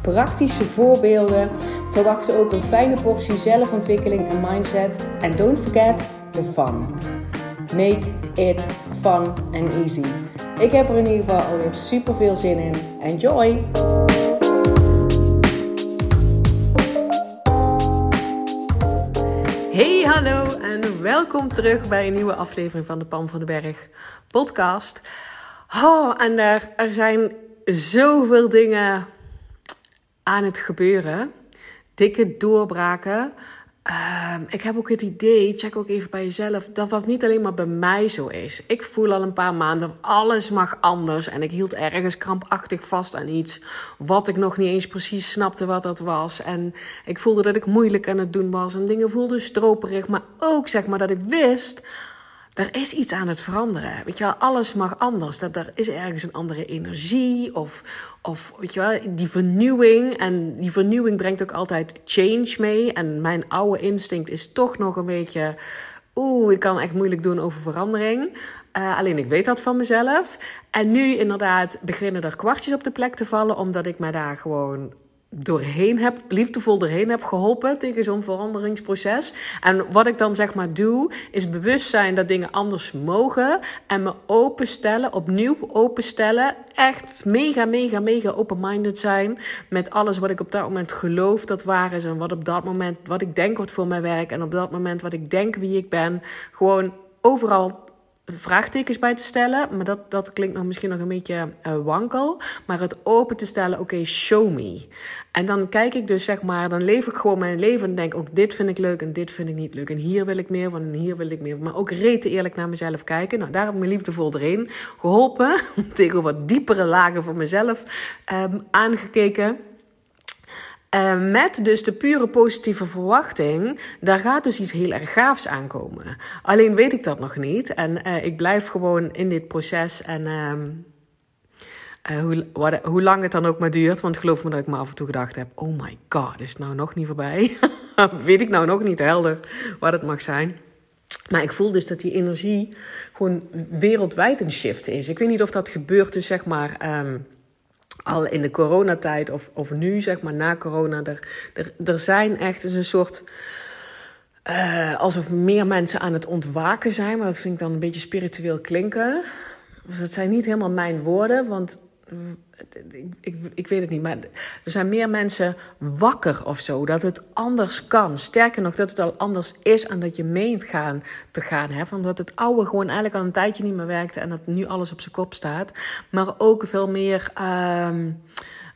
praktische voorbeelden. Verwacht ook een fijne portie zelfontwikkeling en mindset. En don't forget the fun. Make it fun and easy. Ik heb er in ieder geval alweer super veel zin in. Enjoy! Hey, hallo en welkom terug bij een nieuwe aflevering van de Pam van den Berg podcast. Oh, en er, er zijn zoveel dingen aan het gebeuren. Dikke doorbraken. Ehm, ik heb ook het idee, check ook even bij jezelf, dat dat niet alleen maar bij mij zo is. Ik voel al een paar maanden, alles mag anders. En ik hield ergens krampachtig vast aan iets wat ik nog niet eens precies snapte wat dat was. En ik voelde dat ik moeilijk aan het doen was en dingen voelden stroperig. Maar ook zeg maar dat ik wist, er is iets aan het veranderen. Weet je wel, alles mag anders. Dat er is ergens een andere energie of, of weet je wel, die vernieuwing. En die vernieuwing brengt ook altijd change mee. En mijn oude instinct is toch nog een beetje... Oeh, ik kan echt moeilijk doen over verandering. Uh, alleen ik weet dat van mezelf. En nu inderdaad beginnen er kwartjes op de plek te vallen, omdat ik me daar gewoon doorheen heb, liefdevol doorheen heb geholpen tegen zo'n veranderingsproces. En wat ik dan zeg maar doe, is bewust zijn dat dingen anders mogen en me openstellen, opnieuw openstellen. Echt mega, mega, mega open-minded zijn met alles wat ik op dat moment geloof dat waar is en wat op dat moment, wat ik denk wat voor mij werkt en op dat moment wat ik denk wie ik ben. Gewoon overal vraagtekens bij te stellen. Maar dat, dat klinkt nog misschien nog een beetje uh, wankel. Maar het open te stellen, oké, show me. En dan kijk ik dus, zeg maar, dan leef ik gewoon mijn leven en denk ook, dit vind ik leuk en dit vind ik niet leuk. En hier wil ik meer van en hier wil ik meer van. Maar ook rete eerlijk naar mezelf kijken. Nou, daar heb ik mijn liefdevol erin geholpen. Tegen wat diepere lagen van mezelf um, aangekeken. Uh, met dus de pure positieve verwachting, daar gaat dus iets heel erg gaafs aankomen. Alleen weet ik dat nog niet. En uh, ik blijf gewoon in dit proces. En uh, hoe, wat, hoe lang het dan ook maar duurt. Want geloof me dat ik me af en toe gedacht heb: oh my god, is het nou nog niet voorbij? weet ik nou nog niet helder wat het mag zijn. Maar ik voel dus dat die energie gewoon wereldwijd een shift is. Ik weet niet of dat gebeurt, dus zeg maar. Um, al in de coronatijd of, of nu, zeg maar na corona. Er, er, er zijn echt een soort. Uh, alsof meer mensen aan het ontwaken zijn, maar dat vind ik dan een beetje spiritueel klinken. Dat zijn niet helemaal mijn woorden, want ik, ik, weet het niet, maar er zijn meer mensen wakker of zo. Dat het anders kan. Sterker nog, dat het al anders is en dat je meent gaan te gaan. Hè? Omdat het oude gewoon eigenlijk al een tijdje niet meer werkte en dat nu alles op zijn kop staat. Maar ook veel meer. Uh,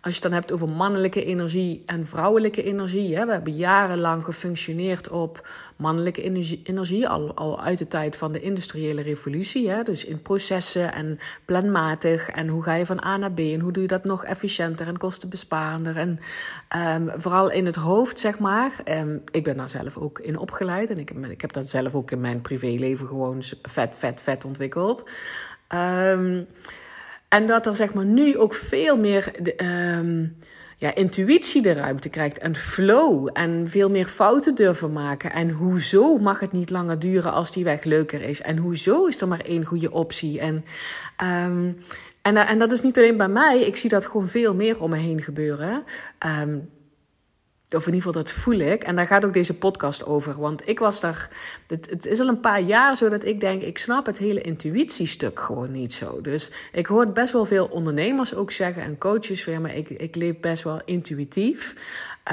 als je het dan hebt over mannelijke energie en vrouwelijke energie. Hè, we hebben jarenlang gefunctioneerd op mannelijke energie, energie al, al uit de tijd van de industriële revolutie. Hè, dus in processen en planmatig. En hoe ga je van A naar B en hoe doe je dat nog efficiënter en kostenbesparender. En um, vooral in het hoofd, zeg maar. Um, ik ben daar zelf ook in opgeleid en ik, ik heb dat zelf ook in mijn privéleven gewoon vet, vet, vet ontwikkeld. Um, en dat er zeg maar nu ook veel meer de, um, ja, intuïtie de ruimte krijgt en flow en veel meer fouten durven maken. En hoezo mag het niet langer duren als die weg leuker is? En hoezo is er maar één goede optie? En, um, en, en dat is niet alleen bij mij, ik zie dat gewoon veel meer om me heen gebeuren. Um, of in ieder geval, dat voel ik. En daar gaat ook deze podcast over. Want ik was daar. Het, is al een paar jaar zo dat ik denk. Ik snap het hele intuïtiestuk gewoon niet zo. Dus ik hoor best wel veel ondernemers ook zeggen. En coaches weer. Maar ik, ik leef best wel intuïtief.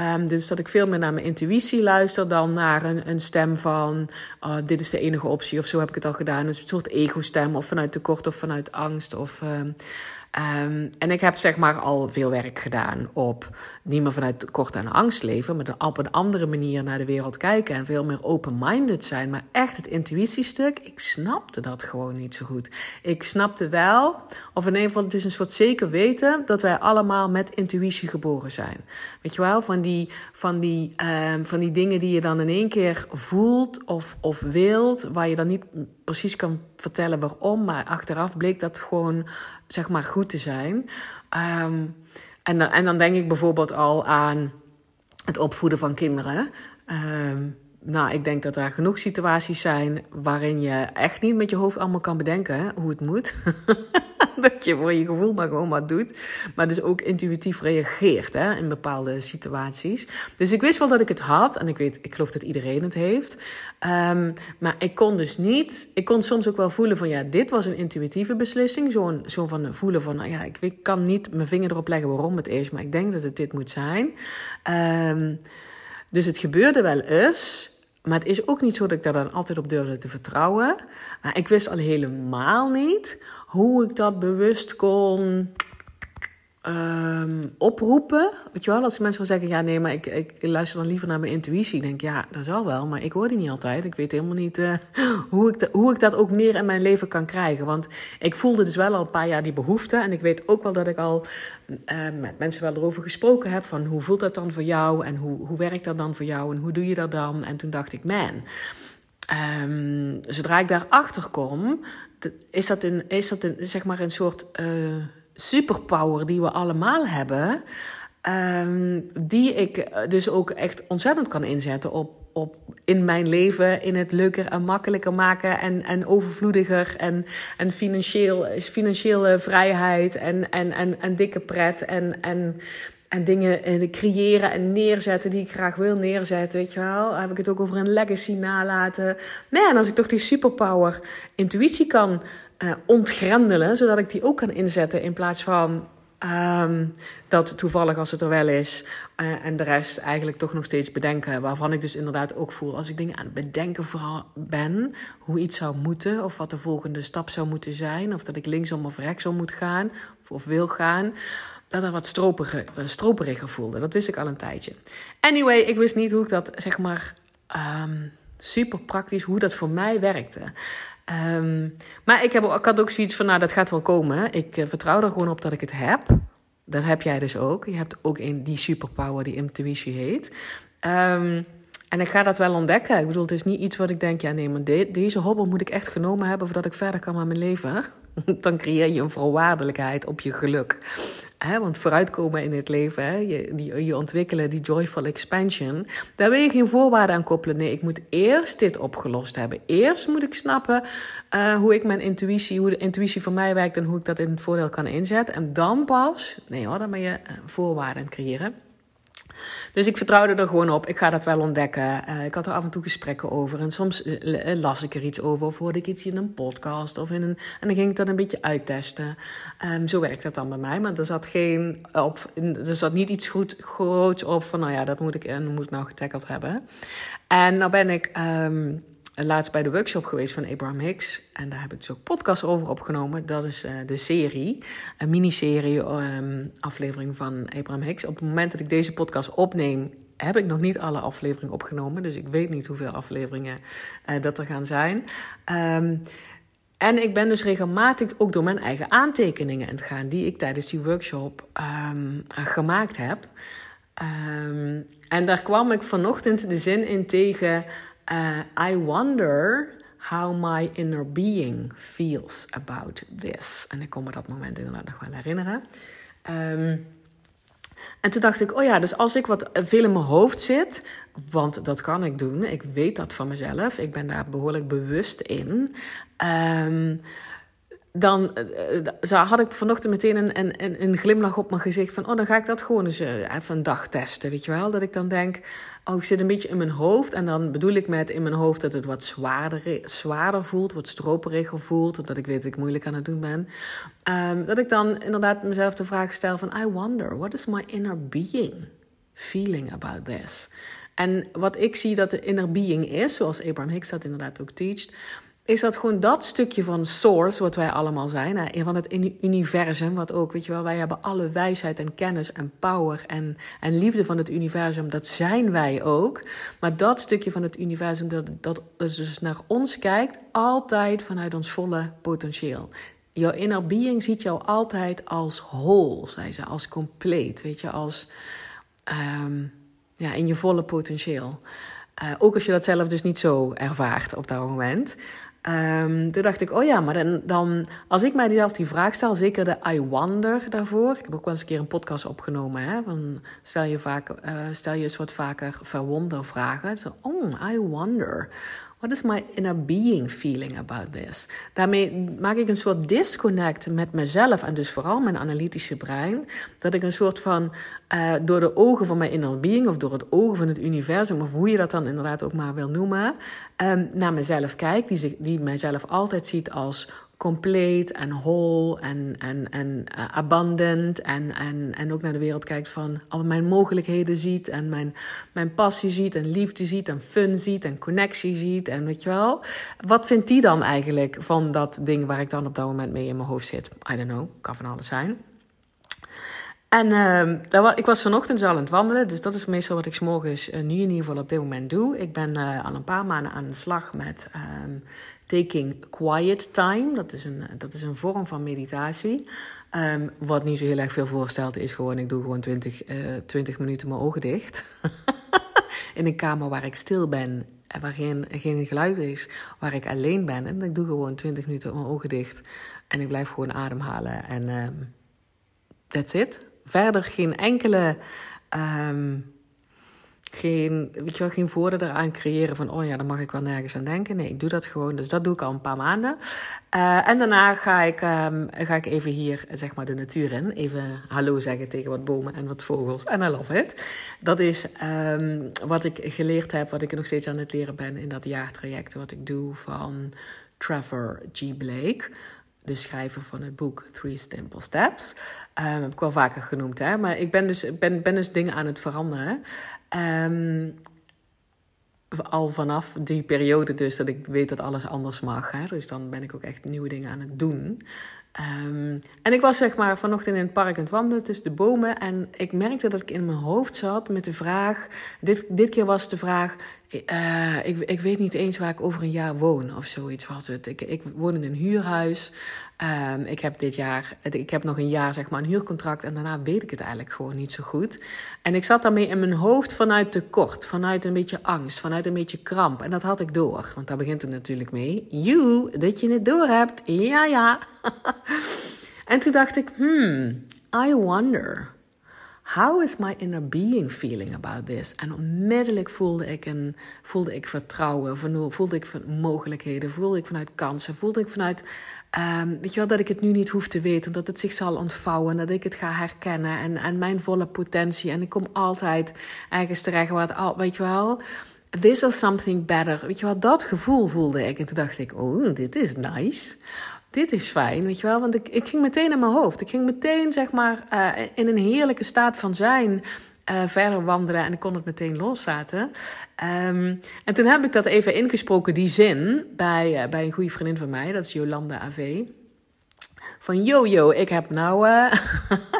Um, dus dat ik veel meer naar mijn intuïtie luister dan naar een, een stem van. Oh, dit is de enige optie. Of zo heb ik het al gedaan. Dus een soort ego-stem. Of vanuit tekort of vanuit angst. Of. Um, Ehm, en ik heb zeg maar al veel werk gedaan op niet meer vanuit kort en angst leven, maar op een andere manier naar de wereld kijken en veel meer open-minded zijn. Maar echt het intuïtiestuk, ik snapte dat gewoon niet zo goed. Ik snapte wel, of in ieder geval, het is een soort zeker weten dat wij allemaal met intuïtie geboren zijn. Weet je wel, van die, van die, um, van die dingen die je dan in één keer voelt of, of wilt, waar je dan niet precies kan vertellen waarom, maar achteraf bleek dat gewoon, zeg maar, goed te zijn. Um, en, dan, en dan denk ik bijvoorbeeld al aan het opvoeden van kinderen. Um, nou, ik denk dat er genoeg situaties zijn waarin je echt niet met je hoofd allemaal kan bedenken hoe het moet. dat je voor je gevoel maar gewoon wat doet. Maar dus ook intuïtief reageert hè, in bepaalde situaties. Dus ik wist wel dat ik het had. En ik, weet, ik geloof dat iedereen het heeft. Um, maar ik kon dus niet. Ik kon soms ook wel voelen van ja, dit was een intuïtieve beslissing. Zo'n zo van voelen van nou ja, ik, kan niet mijn vinger erop leggen waarom het is. Maar ik denk dat het dit moet zijn. Um, dus het gebeurde wel eens. Maar het is ook niet zo dat ik daar dan altijd op durfde te vertrouwen. Maar ik wist al helemaal niet hoe ik dat bewust kon um, oproepen. Weet je wel, als mensen van zeggen: ja, nee, maar ik, ik, luister dan liever naar mijn intuïtie. Ik denk, ja, dat zal wel, maar ik hoor die niet altijd. Ik weet helemaal niet uh, hoe, ik hoe ik dat ook meer in mijn leven kan krijgen. Want ik voelde dus wel al een paar jaar die behoefte. En ik weet ook wel dat ik al uh, met mensen wel erover gesproken heb: van hoe voelt dat dan voor jou? En hoe, hoe werkt dat dan voor jou? En hoe doe je dat dan? En toen dacht ik, man. Um, zodra ik daarachter kom, is dat, een, is dat een, zeg maar een soort. Uh, superpower die we allemaal hebben. Um, die ik dus ook echt ontzettend kan inzetten op, op in mijn leven, in het leuker en makkelijker maken en, en overvloediger en, en financieel, financiële vrijheid en, en, en, en dikke pret en, en, en dingen creëren en neerzetten die ik graag wil neerzetten, weet je wel. Heb ik het ook over een legacy nalaten. Nee, en als ik toch die superpower intuïtie kan uh, ontgrendelen, zodat ik die ook kan inzetten in plaats van um, dat toevallig als het er wel is uh, en de rest eigenlijk toch nog steeds bedenken. Waarvan ik dus inderdaad ook voel als ik dingen aan het bedenken vooral ben, hoe iets zou moeten of wat de volgende stap zou moeten zijn, of dat ik linksom of rechtsom moet gaan of, of wil gaan. Dat er wat stroperiger, uh, stroperiger voelde. Dat wist ik al een tijdje. Anyway, ik wist niet hoe ik dat zeg maar um, super praktisch, hoe dat voor mij werkte. Um, maar ik, heb, ik had ook zoiets van, nou, dat gaat wel komen. Ik uh, vertrouw er gewoon op dat ik het heb. Dat heb jij dus ook. Je hebt ook een, die superpower die intuïtie heet. Um, en ik ga dat wel ontdekken. Ik bedoel, het is niet iets wat ik denk, ja nee, maar de, deze hobbel moet ik echt genomen hebben voordat ik verder kan met mijn leven. Dan creëer je een voorwaardelijkheid op je geluk. Hè, want vooruitkomen in het leven, hè, je, die, ontwikkelen, die joyful expansion, daar wil je geen voorwaarden aan koppelen. Nee, ik moet eerst dit opgelost hebben. Eerst moet ik snappen uh, hoe ik mijn intuïtie, hoe de intuïtie van mij werkt en hoe ik dat in het voordeel kan inzetten. En dan pas, nee hoor, dan ben je uh, voorwaarden creëren. Dus ik vertrouwde er gewoon op. Ik ga dat wel ontdekken. Uh, ik had er af en toe gesprekken over. En soms uh, las ik er iets over. Of hoorde ik iets in een podcast. Of in een, en dan ging ik dat een beetje uittesten. Um, zo werkt dat dan bij mij. Maar er zat, geen op, er zat niet iets goed, groots op. Van nou ja, dat moet ik, en moet ik nou getackled hebben. En nou ben ik... Um, laatst bij de workshop geweest van Abraham Hicks. En daar heb ik dus ook podcast over opgenomen. Dat is uh, de serie, een miniserie um, aflevering van Abraham Hicks. Op het moment dat ik deze podcast opneem, heb ik nog niet alle afleveringen opgenomen. Dus ik weet niet hoeveel afleveringen uh, dat er gaan zijn. Um, en ik ben dus regelmatig ook door mijn eigen aantekeningen aan het gaan, die ik tijdens die workshop um, gemaakt heb. En daar kwam ik vanochtend de zin in tegen. Uh, I wonder how my inner being feels about this. En ik kon me dat moment inderdaad nog wel herinneren. Um, en toen dacht ik, oh ja, dus als ik wat veel in mijn hoofd zit, want dat kan ik doen, ik weet dat van mezelf, ik ben daar behoorlijk bewust in. Um, dan uh, had ik vanochtend meteen een, een, een glimlach op mijn gezicht van, oh, dan ga ik dat gewoon eens uh, even een dag testen, weet je wel? Dat ik dan denk, oh, ik zit een beetje in mijn hoofd en dan bedoel ik met in mijn hoofd dat het wat zwaarder, zwaarder voelt, wat stroperiger voelt, omdat ik weet dat ik moeilijk aan het doen ben. Um, dat ik dan inderdaad mezelf de vraag stel van, I wonder, what is my inner being feeling about this? En wat ik zie dat de inner being is, zoals Abraham Hicks dat inderdaad ook teacht, is dat gewoon dat stukje van source, wat wij allemaal zijn, hè, van het universum, wat ook, weet je wel, wij hebben alle wijsheid en kennis en power en, en liefde van het universum, dat zijn wij ook. Maar dat stukje van het universum, dat, dat dus naar ons kijkt, altijd vanuit ons volle potentieel. Jouw inner being ziet jou altijd als whole, zei ze, als compleet, weet je, als um, ja, in je volle potentieel. Uh, ook als je dat zelf dus niet zo ervaart op dat moment. Um, toen dacht ik, oh ja, maar dan, dan als ik mijzelf die vraag stel, zeker de I wonder daarvoor. Ik heb ook wel eens een keer een podcast opgenomen. Hè, van stel, je vaak, uh, stel je eens wat vaker verwondervragen. Zo, oh, I wonder. What is my inner being feeling about this? Daarmee maak ik een soort disconnect met mezelf en dus vooral mijn analytische brein. Dat ik een soort van uh, door de ogen van mijn inner being of door het ogen van het universum, of hoe je dat dan inderdaad ook maar wil noemen, um, naar mezelf kijk. Die, zich, die mijzelf altijd ziet als compleet en whole en, en, en uh, abundant. En, en, en ook naar de wereld kijkt van al mijn mogelijkheden ziet. En mijn, mijn passie ziet en liefde ziet en fun ziet en connectie ziet. En weet je wel, wat vindt die dan eigenlijk van dat ding waar ik dan op dat moment mee in mijn hoofd zit? I don't know, kan van alles zijn. En uh, ik was vanochtend al aan het wandelen, dus dat is meestal wat ik morgens uh, nu in ieder geval op dit moment doe. Ik ben uh, al een paar maanden aan de slag met um, taking quiet time. Dat is een, dat is een vorm van meditatie. Um, wat niet zo heel erg veel voorstelt, is gewoon: ik doe gewoon 20, uh, 20 minuten mijn ogen dicht. in een kamer waar ik stil ben, waar geen, geen geluid is, waar ik alleen ben. En ik doe gewoon 20 minuten mijn ogen dicht. En ik blijf gewoon ademhalen. En that's it. Verder geen enkele. Um, geen, weet je wel, geen voordeel eraan creëren van, oh ja, dan mag ik wel nergens aan denken. Nee, ik doe dat gewoon. Dus dat doe ik al een paar maanden. Uh, en daarna ga ik, um, ga ik even hier, zeg maar, de natuur in. Even hallo zeggen tegen wat bomen en wat vogels. En I love it. Dat is um, wat ik geleerd heb, wat ik nog steeds aan het leren ben in dat jaartraject. Wat ik doe van Trevor G. Blake de schrijver van het boek Three Simple Steps. Um, heb ik wel vaker genoemd, hè? maar ik ben dus, ben, ben dus dingen aan het veranderen. Um, al vanaf die periode dus dat ik weet dat alles anders mag. Hè? Dus dan ben ik ook echt nieuwe dingen aan het doen. Um, en ik was zeg maar vanochtend in het park aan het wandelen tussen de bomen. En ik merkte dat ik in mijn hoofd zat met de vraag. Dit, dit keer was de vraag. Uh, ik, ik weet niet eens waar ik over een jaar woon of zoiets was het. Ik, ik woon in een huurhuis. Um, ik heb dit jaar, ik heb nog een jaar zeg maar een huurcontract en daarna weet ik het eigenlijk gewoon niet zo goed. En ik zat daarmee in mijn hoofd vanuit tekort, vanuit een beetje angst, vanuit een beetje kramp. En dat had ik door, want daar begint het natuurlijk mee. You, dat je het door hebt. Ja, ja. en toen dacht ik, hmm, I wonder. How is my inner being feeling about this? En onmiddellijk voelde ik, een, voelde ik vertrouwen, voelde ik mogelijkheden, voelde ik vanuit kansen, voelde ik vanuit, um, weet je wel, dat ik het nu niet hoef te weten, dat het zich zal ontvouwen, dat ik het ga herkennen en, en mijn volle potentie. En ik kom altijd ergens terecht waar het al, weet je wel, this is something better. Weet je wel, dat gevoel voelde ik. En toen dacht ik, oh, dit is nice dit is fijn, weet je wel. Want ik, ik ging meteen in mijn hoofd. Ik ging meteen, zeg maar, uh, in een heerlijke staat van zijn uh, verder wandelen. En ik kon het meteen loslaten. Um, en toen heb ik dat even ingesproken, die zin, bij, uh, bij een goede vriendin van mij. Dat is Jolanda AV. Van yo yo, ik heb nou. Uh,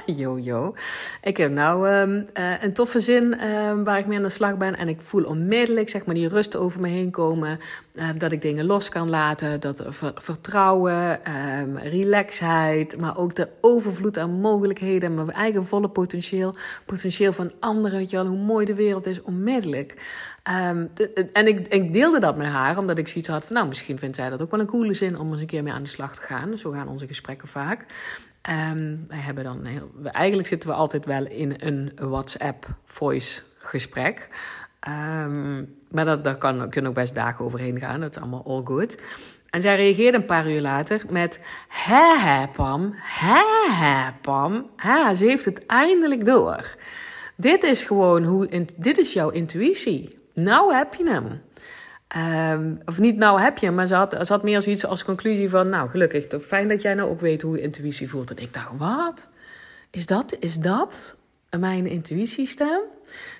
yo yo. Ik heb nou um, uh, een toffe zin um, waar ik mee aan de slag ben. En ik voel onmiddellijk zeg maar, die rust over me heen komen. Uh, dat ik dingen los kan laten. Dat ver vertrouwen, um, relaxheid. Maar ook de overvloed aan mogelijkheden. Mijn eigen volle potentieel. Potentieel van anderen. Weet hoe mooi de wereld is. Onmiddellijk. Um, en ik, ik, deelde dat met haar, omdat ik zoiets had van, nou, misschien vindt zij dat ook wel een coole zin om eens een keer mee aan de slag te gaan. Zo gaan onze gesprekken vaak. Um, wij hebben dan, eigenlijk zitten we altijd wel in een WhatsApp voice gesprek. Um, maar dat, daar kan, kunnen ook best dagen overheen gaan, dat is allemaal all good. En zij reageerde een paar uur later met: hè, Pam, hè, Pam. Ha, ze heeft het eindelijk door. Dit is gewoon hoe, dit is jouw intuïtie nou heb je hem. Um, of niet nou heb je hem, maar ze had, ze had meer zoiets als conclusie van... nou, gelukkig, fijn dat jij nou ook weet hoe je intuïtie voelt. En ik dacht, wat? Is dat, is dat mijn intuïtiestem.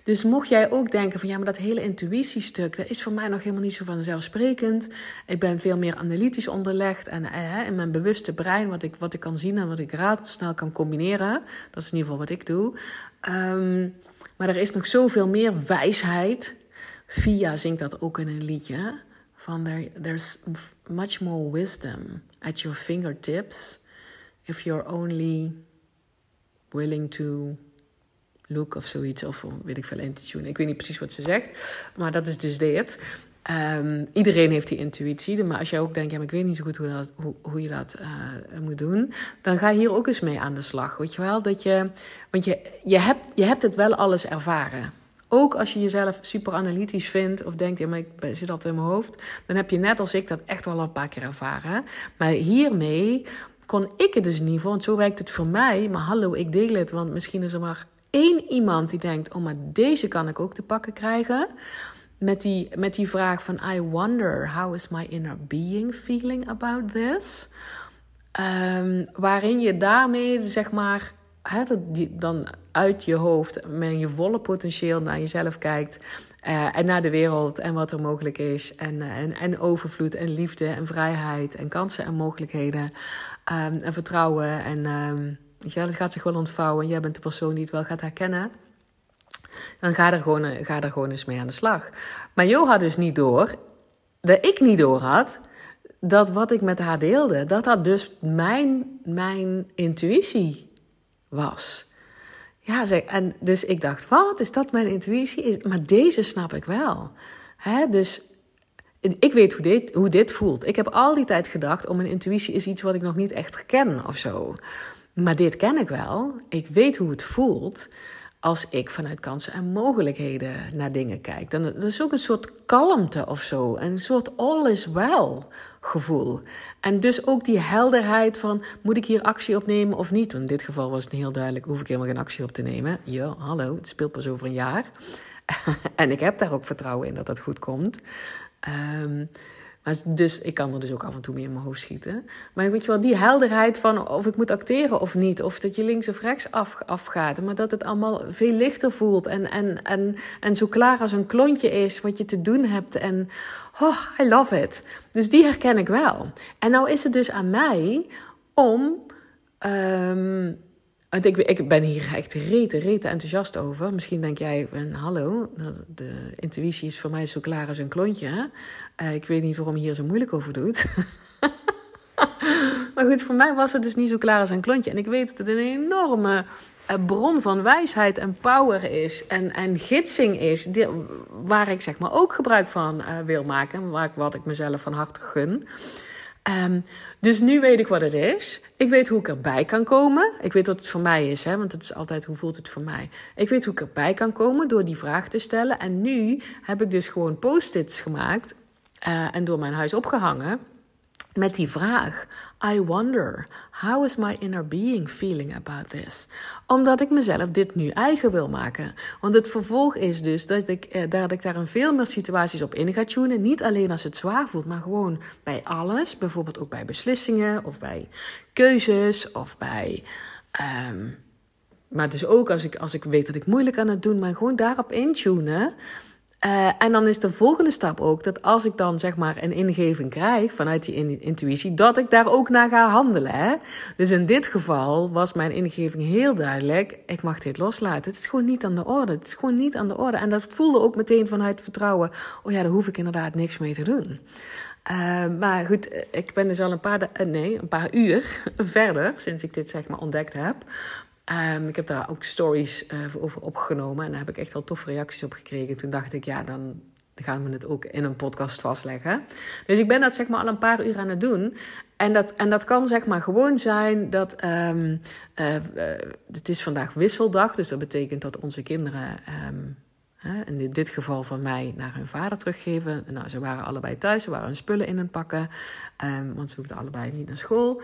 Dus mocht jij ook denken van ja, maar dat hele intuïtiestuk, dat is voor mij nog helemaal niet zo vanzelfsprekend. Ik ben veel meer analytisch onderlegd en eh, in mijn bewuste brein, wat ik, wat ik kan zien en wat ik snel kan combineren. Dat is in ieder geval wat ik doe. Ehm, maar er is nog zoveel meer wijsheid. Via zingt dat ook in een liedje. Van there, there's much more wisdom at your fingertips if you're only willing to look of zoiets. Of weet ik veel, intuïtie. Ik weet niet precies wat ze zegt. Maar dat is dus dit. Um, iedereen heeft die intuïtie. Maar als jij ook denkt, ja, ik weet niet zo goed hoe, dat, hoe, hoe je dat uh, moet doen. Dan ga hier ook eens mee aan de slag. Weet je wel? Dat je, want je, je, hebt, je hebt het wel alles ervaren. Ook als je jezelf super analytisch vindt of denkt, ja, maar ik zit altijd in mijn hoofd. Dan heb je net als ik dat echt wel een paar keer ervaren. Maar hiermee kon ik het dus niet, want zo werkt het voor mij. Maar hallo, ik deel het, want misschien is er maar één iemand die denkt: oh, maar deze kan ik ook te pakken krijgen. Met die, met die vraag van: I wonder, how is my inner being feeling about this? Um, waarin je daarmee, zeg maar, dan uit je hoofd met je volle potentieel naar jezelf kijkt. Uh, en naar de wereld en wat er mogelijk is. En, uh, en, en overvloed en liefde en vrijheid en kansen en mogelijkheden. Um, en vertrouwen en um, ja, dat gaat zich wel ontvouwen en jij bent de persoon die het wel gaat herkennen. Dan ga er gewoon, ga er gewoon eens mee aan de slag. Maar Jo had dus niet door, dat ik niet door had, dat wat ik met haar deelde, dat dat dus mijn, mijn intuïtie was. Ja, zeg, en dus ik dacht, wat, is dat mijn intuïtie? Is, maar deze snap ik wel. Hè? Dus ik weet hoe dit, hoe dit voelt. Ik heb al die tijd gedacht, oh, mijn intuïtie is iets wat ik nog niet echt ken of zo. Maar dit ken ik wel. Ik weet hoe het voelt als ik vanuit kansen en mogelijkheden naar dingen kijk. Dan dat is ook een soort kalmte of zo. Een soort all is well gevoel. En dus ook die helderheid van, moet ik hier actie opnemen of niet? Want in dit geval was het heel duidelijk, hoef ik helemaal geen actie op te nemen. Ja, hallo, het speelt pas over een jaar. en ik heb daar ook vertrouwen in dat dat goed komt. Um, dus ik kan er dus ook af en toe mee in mijn hoofd schieten. Maar weet je wel, die helderheid van of ik moet acteren of niet. Of dat je links of rechts af, afgaat. Maar dat het allemaal veel lichter voelt. En, en, en, en zo klaar als een klontje is wat je te doen hebt. En oh, I love it. Dus die herken ik wel. En nou is het dus aan mij om... Um, ik, ben hier echt rete, rete enthousiast over. Misschien denk jij, hallo, de intuïtie is voor mij zo klaar als een klontje. Uh, ik weet niet waarom je hier zo moeilijk over doet. maar goed, voor mij was het dus niet zo klaar als een klontje. En ik weet dat het een enorme eh, bron van wijsheid en power is. En, en gidsing is, waar ik zeg maar ook gebruik van uh, wil maken. Waar ik, wat ik mezelf van harte gun. Um, dus nu weet ik wat het is. Ik weet hoe ik erbij kan komen. Ik weet wat het voor mij is, hè, want het is altijd hoe voelt het voor mij. Ik weet hoe ik erbij kan komen door die vraag te stellen. En nu heb ik dus gewoon post-its gemaakt uh, en door mijn huis opgehangen met die vraag: I wonder, how is my inner being feeling about this? Omdat ik mezelf dit nu eigen wil maken. Want het vervolg is dus dat ik, eh, dat ik daar in veel meer situaties op in ga tunen. Niet alleen als het zwaar voelt, maar gewoon bij alles. Bijvoorbeeld ook bij beslissingen of bij keuzes of bij. Um, maar dus ook als ik, als ik weet dat ik moeilijk aan het doen, maar gewoon daarop intunen. Uh, en dan is de volgende stap ook dat als ik dan zeg maar een ingeving krijg vanuit die intuïtie, dat ik daar ook naar ga handelen. Hè? Dus in dit geval was mijn ingeving heel duidelijk: ik mag dit loslaten. Het is gewoon niet aan de orde. Het is gewoon niet aan de orde. En dat voelde ook meteen vanuit vertrouwen: oh ja, daar hoef ik inderdaad niks mee te doen. Uh, maar goed, ik ben dus al een paar, nee, een paar uur verder sinds ik dit zeg maar ontdekt heb. Um, ik heb daar ook stories uh, over opgenomen en daar heb ik echt wel toffe reacties op gekregen. Toen dacht ik, ja, dan gaan we het ook in een podcast vastleggen. Dus ik ben dat zeg maar al een paar uur aan het doen. En dat, en dat kan zeg maar gewoon zijn dat. Um, uh, het is vandaag wisseldag, dus dat betekent dat onze kinderen. Um, in dit geval van mij naar hun vader teruggeven. Nou, ze waren allebei thuis, ze waren hun spullen in het pakken, want ze hoefden allebei niet naar school.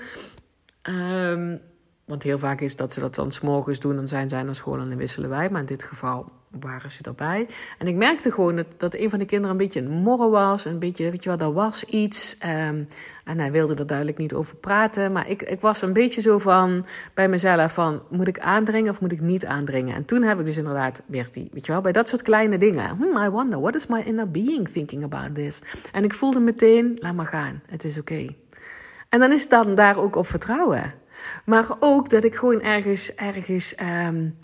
Want heel vaak is dat ze dat dan s'morgens doen, dan zijn zij naar school en dan wisselen wij. Maar in dit geval waren ze erbij. En ik merkte gewoon dat, dat een van de kinderen een beetje een morren was. Een beetje, weet je wel, er was iets. Um, en hij wilde er duidelijk niet over praten. Maar ik, ik was een beetje zo van bij mezelf van... moet ik aandringen of moet ik niet aandringen? En toen heb ik dus inderdaad weer die... weet je wel, bij dat soort kleine dingen. Hmm, I wonder, what is my inner being thinking about this? En ik voelde meteen, laat maar gaan, het is oké. En dan is dan daar ook op vertrouwen. Maar ook dat ik gewoon ergens... ergens um,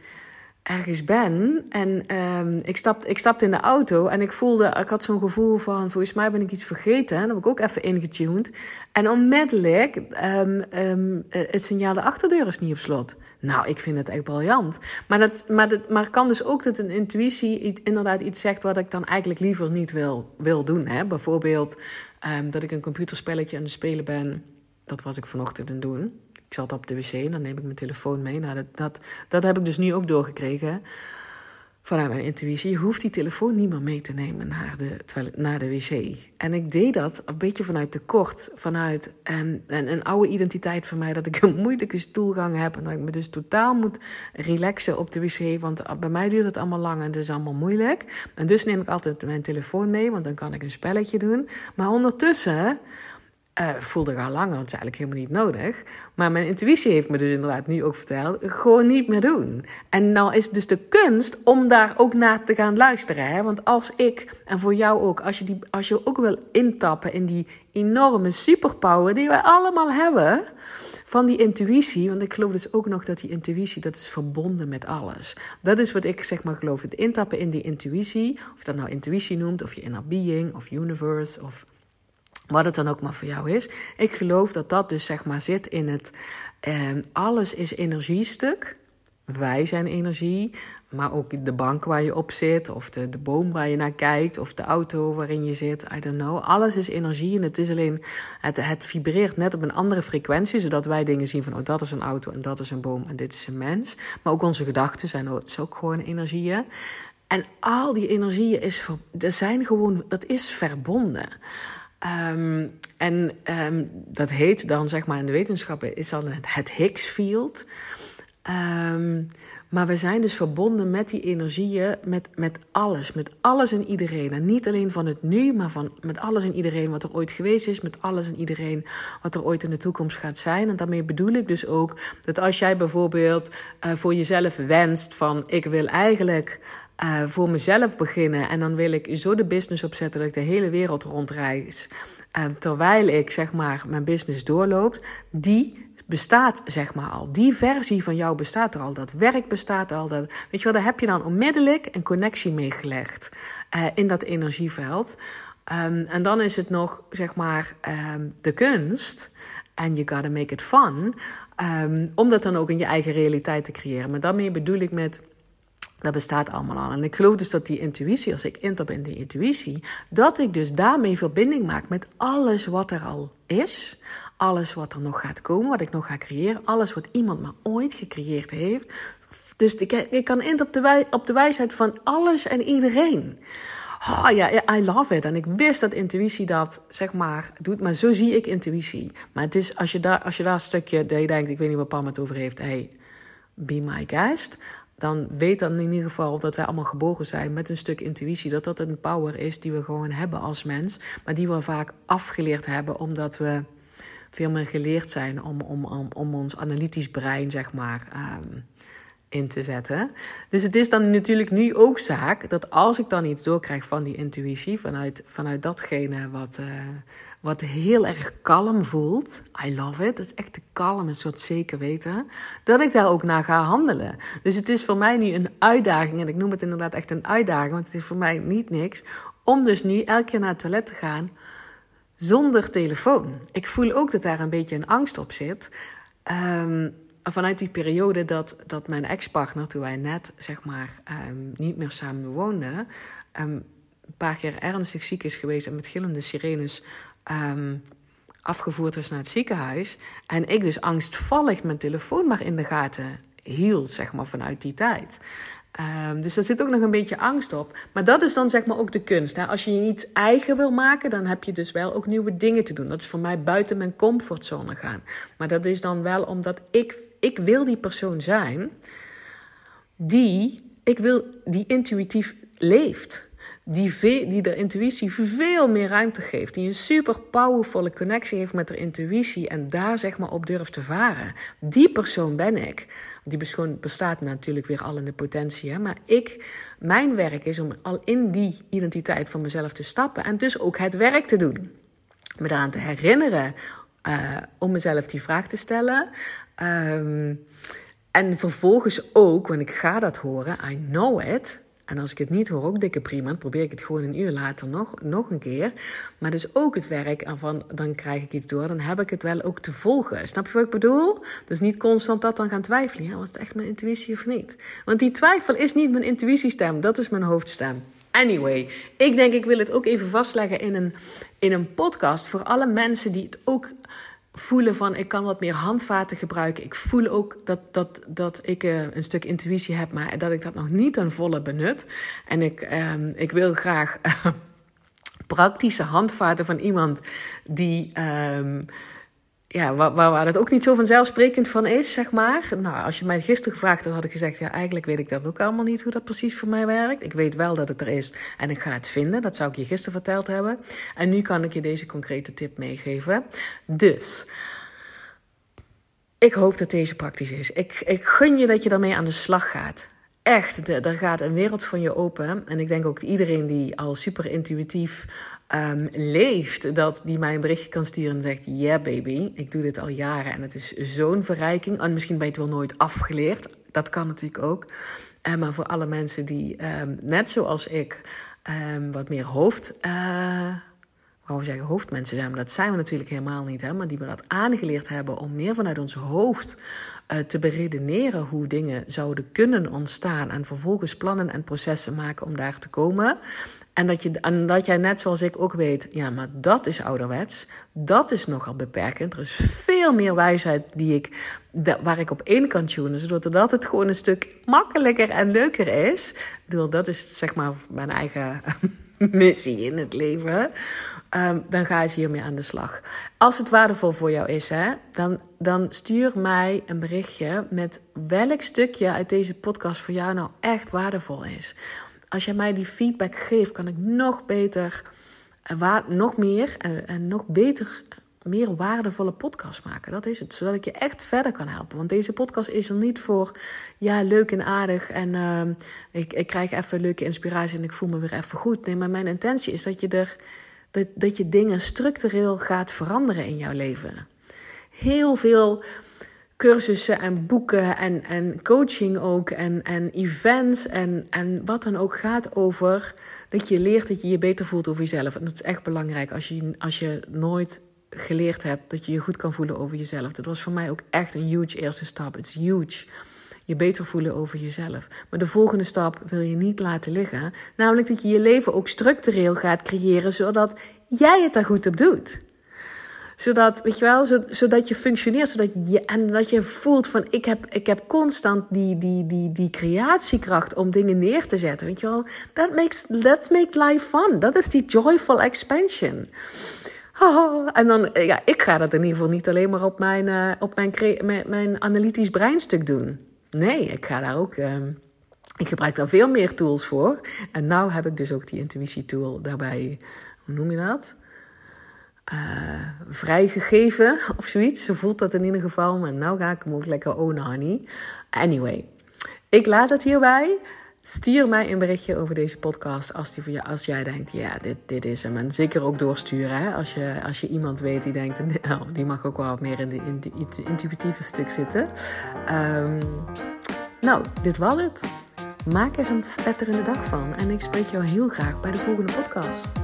ergens ben en um, ik, stapte, ik stapte in de auto en ik voelde, ik had zo'n gevoel van, volgens mij ben ik iets vergeten. En heb ik ook even ingetuned. En onmiddellijk, um, um, het signaal de achterdeur is niet op slot. Nou, ik vind het echt briljant. Maar, dat, maar, dat, maar kan dus ook dat een intuïtie inderdaad iets zegt wat ik dan eigenlijk liever niet wil, wil doen. Hè? Bijvoorbeeld dat ik een computerspelletje aan het spelen ben. Dat was ik vanochtend aan het doen ik zat op de wc en dan neem ik mijn telefoon mee. Nou, dat, dat, dat heb ik dus nu ook doorgekregen vanuit mijn intuïtie. Je hoeft die telefoon niet meer mee te nemen naar de, naar de wc. En ik deed dat een beetje vanuit tekort, vanuit een, een, een oude identiteit van mij, dat ik een moeilijke stoelgang heb en dat ik me dus totaal moet relaxen op de wc. Want bij mij duurt het allemaal lang en het is allemaal moeilijk. En dus neem ik altijd mijn telefoon mee, want dan kan ik een spelletje doen. Maar ondertussen uh, voelde al langer, want het is eigenlijk helemaal niet nodig. Maar mijn intuïtie heeft me dus inderdaad nu ook verteld: gewoon niet meer doen. En nou is het dus de kunst om daar ook naar te gaan luisteren. Hè? Want als ik, en voor jou ook, als je, die, als je ook wil intappen in die enorme superpower die wij allemaal hebben. Van die intuïtie, want ik geloof dus ook nog dat die intuïtie, dat is verbonden met alles. Dat is wat ik zeg maar geloof, het intappen in die intuïtie. Of je dat nou intuïtie noemt, of je inner being, of universe, of wat het dan ook maar voor jou is. Ik geloof dat dat dus zeg maar zit in het eh, alles is energiestuk. Wij zijn energie, maar ook de bank waar je op zit, of de, de boom waar je naar kijkt, of de auto waarin je zit. I don't know. Alles is energie en het is alleen, het, het vibreert net op een andere frequentie, zodat wij dingen zien van, oh dat is een auto en dat is een boom en dit is een mens. Maar ook onze gedachten zijn ook gewoon energieën. En al die energieën is, dat zijn gewoon, dat is verbonden. Um, en um, dat heet dan, zeg maar, in de wetenschappen is dan het, Higgs-field. Um, maar we zijn dus verbonden met die energieën, met, met alles, met alles en iedereen. En niet alleen van het nu, maar van, met alles en iedereen wat er ooit geweest is, met alles en iedereen wat er ooit in de toekomst gaat zijn. En daarmee bedoel ik dus ook dat als jij bijvoorbeeld uh, voor jezelf wenst van ik wil eigenlijk uh, voor mezelf beginnen. En dan wil ik zo de business opzetten dat ik de hele wereld rondreis. Uh, terwijl ik zeg maar mijn business doorloop. Die bestaat zeg maar al. Die versie van jou bestaat er al. Dat werk bestaat al. Dat, weet je wel, daar heb je dan onmiddellijk een connectie mee gelegd. Uh, in dat energieveld. Um, en dan is het nog zeg maar um, de kunst. En you gotta make it fun. Um, om dat dan ook in je eigen realiteit te creëren. Maar daarmee bedoel ik met dat bestaat allemaal al. En ik geloof dus dat die intuïtie, als ik intap in die intuïtie, dat ik dus daarmee verbinding maak met alles wat er al is. Alles wat er nog gaat komen, wat ik nog ga creëren. Alles wat iemand maar ooit gecreëerd heeft. Dus ik, ik kan in op de, wij, op de wijsheid van alles en iedereen. Oh ja, I love it. En ik wist dat intuïtie dat, zeg maar, doet. Maar zo zie ik intuïtie. Maar het is, als je daar, als je daar een stukje, dat je denkt, ik weet niet wat Pam het over heeft. Hey, be my guest dan weet dan in ieder geval dat wij allemaal geboren zijn met een stuk intuïtie. Dat dat een power is die we gewoon hebben als mens. Maar die we vaak afgeleerd hebben omdat we veel meer geleerd zijn om, om, om, ons analytisch brein, zeg maar, um, in te zetten. Dus het is dan natuurlijk nu ook zaak dat als ik dan iets doorkrijg van die intuïtie, vanuit, vanuit datgene wat, uh, wat heel erg kalm voelt. I love it. Dat is echt te kalm, een soort zeker weten. Dat ik daar ook naar ga handelen. Dus het is voor mij nu een uitdaging. En ik noem het inderdaad echt een uitdaging. Want het is voor mij niet niks. Om dus nu elke keer naar het toilet te gaan zonder telefoon. Ik voel ook dat daar een beetje een angst op zit. Um, vanuit die periode dat, dat mijn ex-partner, toen wij net zeg maar um, niet meer samen woonden, um, een paar keer ernstig ziek is geweest en met gillende sirenes um, afgevoerd is naar het ziekenhuis. En ik dus angstvallig mijn telefoon maar in de gaten hield, zeg maar, vanuit die tijd. Um, dus daar zit ook nog een beetje angst op. Maar dat is dan zeg maar ook de kunst. Hè? Als je je niet eigen wil maken, dan heb je dus wel ook nieuwe dingen te doen. Dat is voor mij buiten mijn comfortzone gaan. Maar dat is dan wel omdat ik, ik wil die persoon zijn die ik wil die intuïtief leeft. Die, die de intuïtie veel meer ruimte geeft. Die een super powervolle connectie heeft met de intuïtie. En daar zeg maar op durft te varen. Die persoon ben ik. Die bestaat natuurlijk weer al in de potentie. Hè? Maar ik, mijn werk is om al in die identiteit van mezelf te stappen. En dus ook het werk te doen. Me daaraan te herinneren uh, om mezelf die vraag te stellen. Um, en vervolgens ook, want ik ga dat horen, I know it. En als ik het niet hoor, ook dikke prima. Dan probeer ik het gewoon een uur later nog, nog een keer. Maar dus ook het werk van, dan krijg ik iets door. Dan heb ik het wel ook te volgen. Snap je wat ik bedoel? Dus niet constant dat dan gaan twijfelen. Ja, was het echt mijn intuïtie of niet? Want die twijfel is niet mijn intuïtiestem. Dat is mijn hoofdstem. Anyway, ik denk ik wil het ook even vastleggen in een, in een podcast. Voor alle mensen die het ook voelen van ik kan wat meer handvaten gebruiken. Ik voel ook dat, dat, dat ik uh, een stuk intuïtie heb, maar dat ik dat nog niet ten volle benut. En ik, uh, ik wil graag praktische handvaten van iemand die. Uh, ja, waar, waar, het ook niet zo vanzelfsprekend van is, zeg maar. Nou, als je mij gisteren gevraagd had, had ik gezegd... ja, eigenlijk weet ik dat ook allemaal niet, hoe dat precies voor mij werkt. Ik weet wel dat het er is en ik ga het vinden. Dat zou ik je gisteren verteld hebben. En nu kan ik je deze concrete tip meegeven. Dus... Ik hoop dat deze praktisch is. Ik, ik gun je dat je daarmee aan de slag gaat. Echt, er gaat een wereld van je open. En ik denk ook dat iedereen die al super intuïtief um, leeft, dat die mij een berichtje kan sturen en zegt: Yeah, baby, ik doe dit al jaren en het is zo'n verrijking. En misschien ben je het wel nooit afgeleerd. Dat kan natuurlijk ook. Uh, maar voor alle mensen die, um, net zoals ik, um, wat meer hoofd. Uh, wou we zeggen hoofdmensen zijn, maar dat zijn we natuurlijk helemaal niet. Hè? Maar die we dat aangeleerd hebben om meer vanuit ons hoofd uh, te beredeneren hoe dingen zouden kunnen ontstaan. En vervolgens plannen en processen maken om daar te komen. En dat, je, en dat jij net zoals ik ook weet, ja, maar dat is ouderwets. Dat is nogal beperkend. Er is veel meer wijsheid die ik, waar ik op één kan tunen, zodat het gewoon een stuk makkelijker en leuker is. Ik bedoel, dat is zeg maar mijn eigen missie in het leven. Um, dan ga je hiermee aan de slag. Als het waardevol voor jou is, hè, dan, dan stuur mij een berichtje met welk stukje uit deze podcast voor jou nou echt waardevol is als jij mij die feedback geeft, kan ik nog beter, uh, nog meer en, en nog beter, meer waardevolle podcast maken. Dat is het. Zodat ik je echt verder kan helpen. Want deze podcast is er niet voor, ja, leuk en aardig. En uh, ik, ik krijg even leuke inspiratie en ik voel me weer even goed. Nee, maar mijn intentie is dat je er. Dat, dat je dingen structureel gaat veranderen in jouw leven. Heel veel cursussen en boeken en, en coaching ook en, en events en, en wat dan ook gaat over dat je leert dat je je beter voelt over jezelf. En dat is echt belangrijk als je, als je nooit geleerd hebt dat je je goed kan voelen over jezelf. Dat was voor mij ook echt een huge eerste stap. Het is huge. Je beter voelen over jezelf. Maar de volgende stap wil je niet laten liggen. Namelijk dat je je leven ook structureel gaat creëren zodat jij het daar goed op doet zodat, weet je wel, zodat je functioneert. Zodat je, en dat je voelt van ik heb, ik heb constant die, die, die, die creatiekracht om dingen neer te zetten. Weet je wel, that makes, let's make life fun. Dat is die joyful expansion. En dan, ja, ik ga dat in ieder geval niet alleen maar op mijn, uh, op mijn, mijn, analytisch breinstuk doen. Nee, ik ga daar ook. Uh, ik gebruik daar veel meer tools voor. En nu heb ik dus ook die intuïtie tool daarbij. Hoe noem je dat? Uh, vrijgegeven of zoiets. Ze voelt dat in ieder geval. Maar nou ga ik hem ook lekker own honey. Anyway, ik laat het hierbij. Stuur mij een berichtje over deze podcast als, die voor jou, als jij denkt, ja, dit, dit is hem. En zeker ook doorsturen. Hè? Als, je, als je iemand weet die denkt, oh, die mag ook wel wat meer in de intuïtieve stuk zitten. Um, nou, dit was het. Maak er een spetterende dag van. En ik spreek jou heel graag bij de volgende podcast.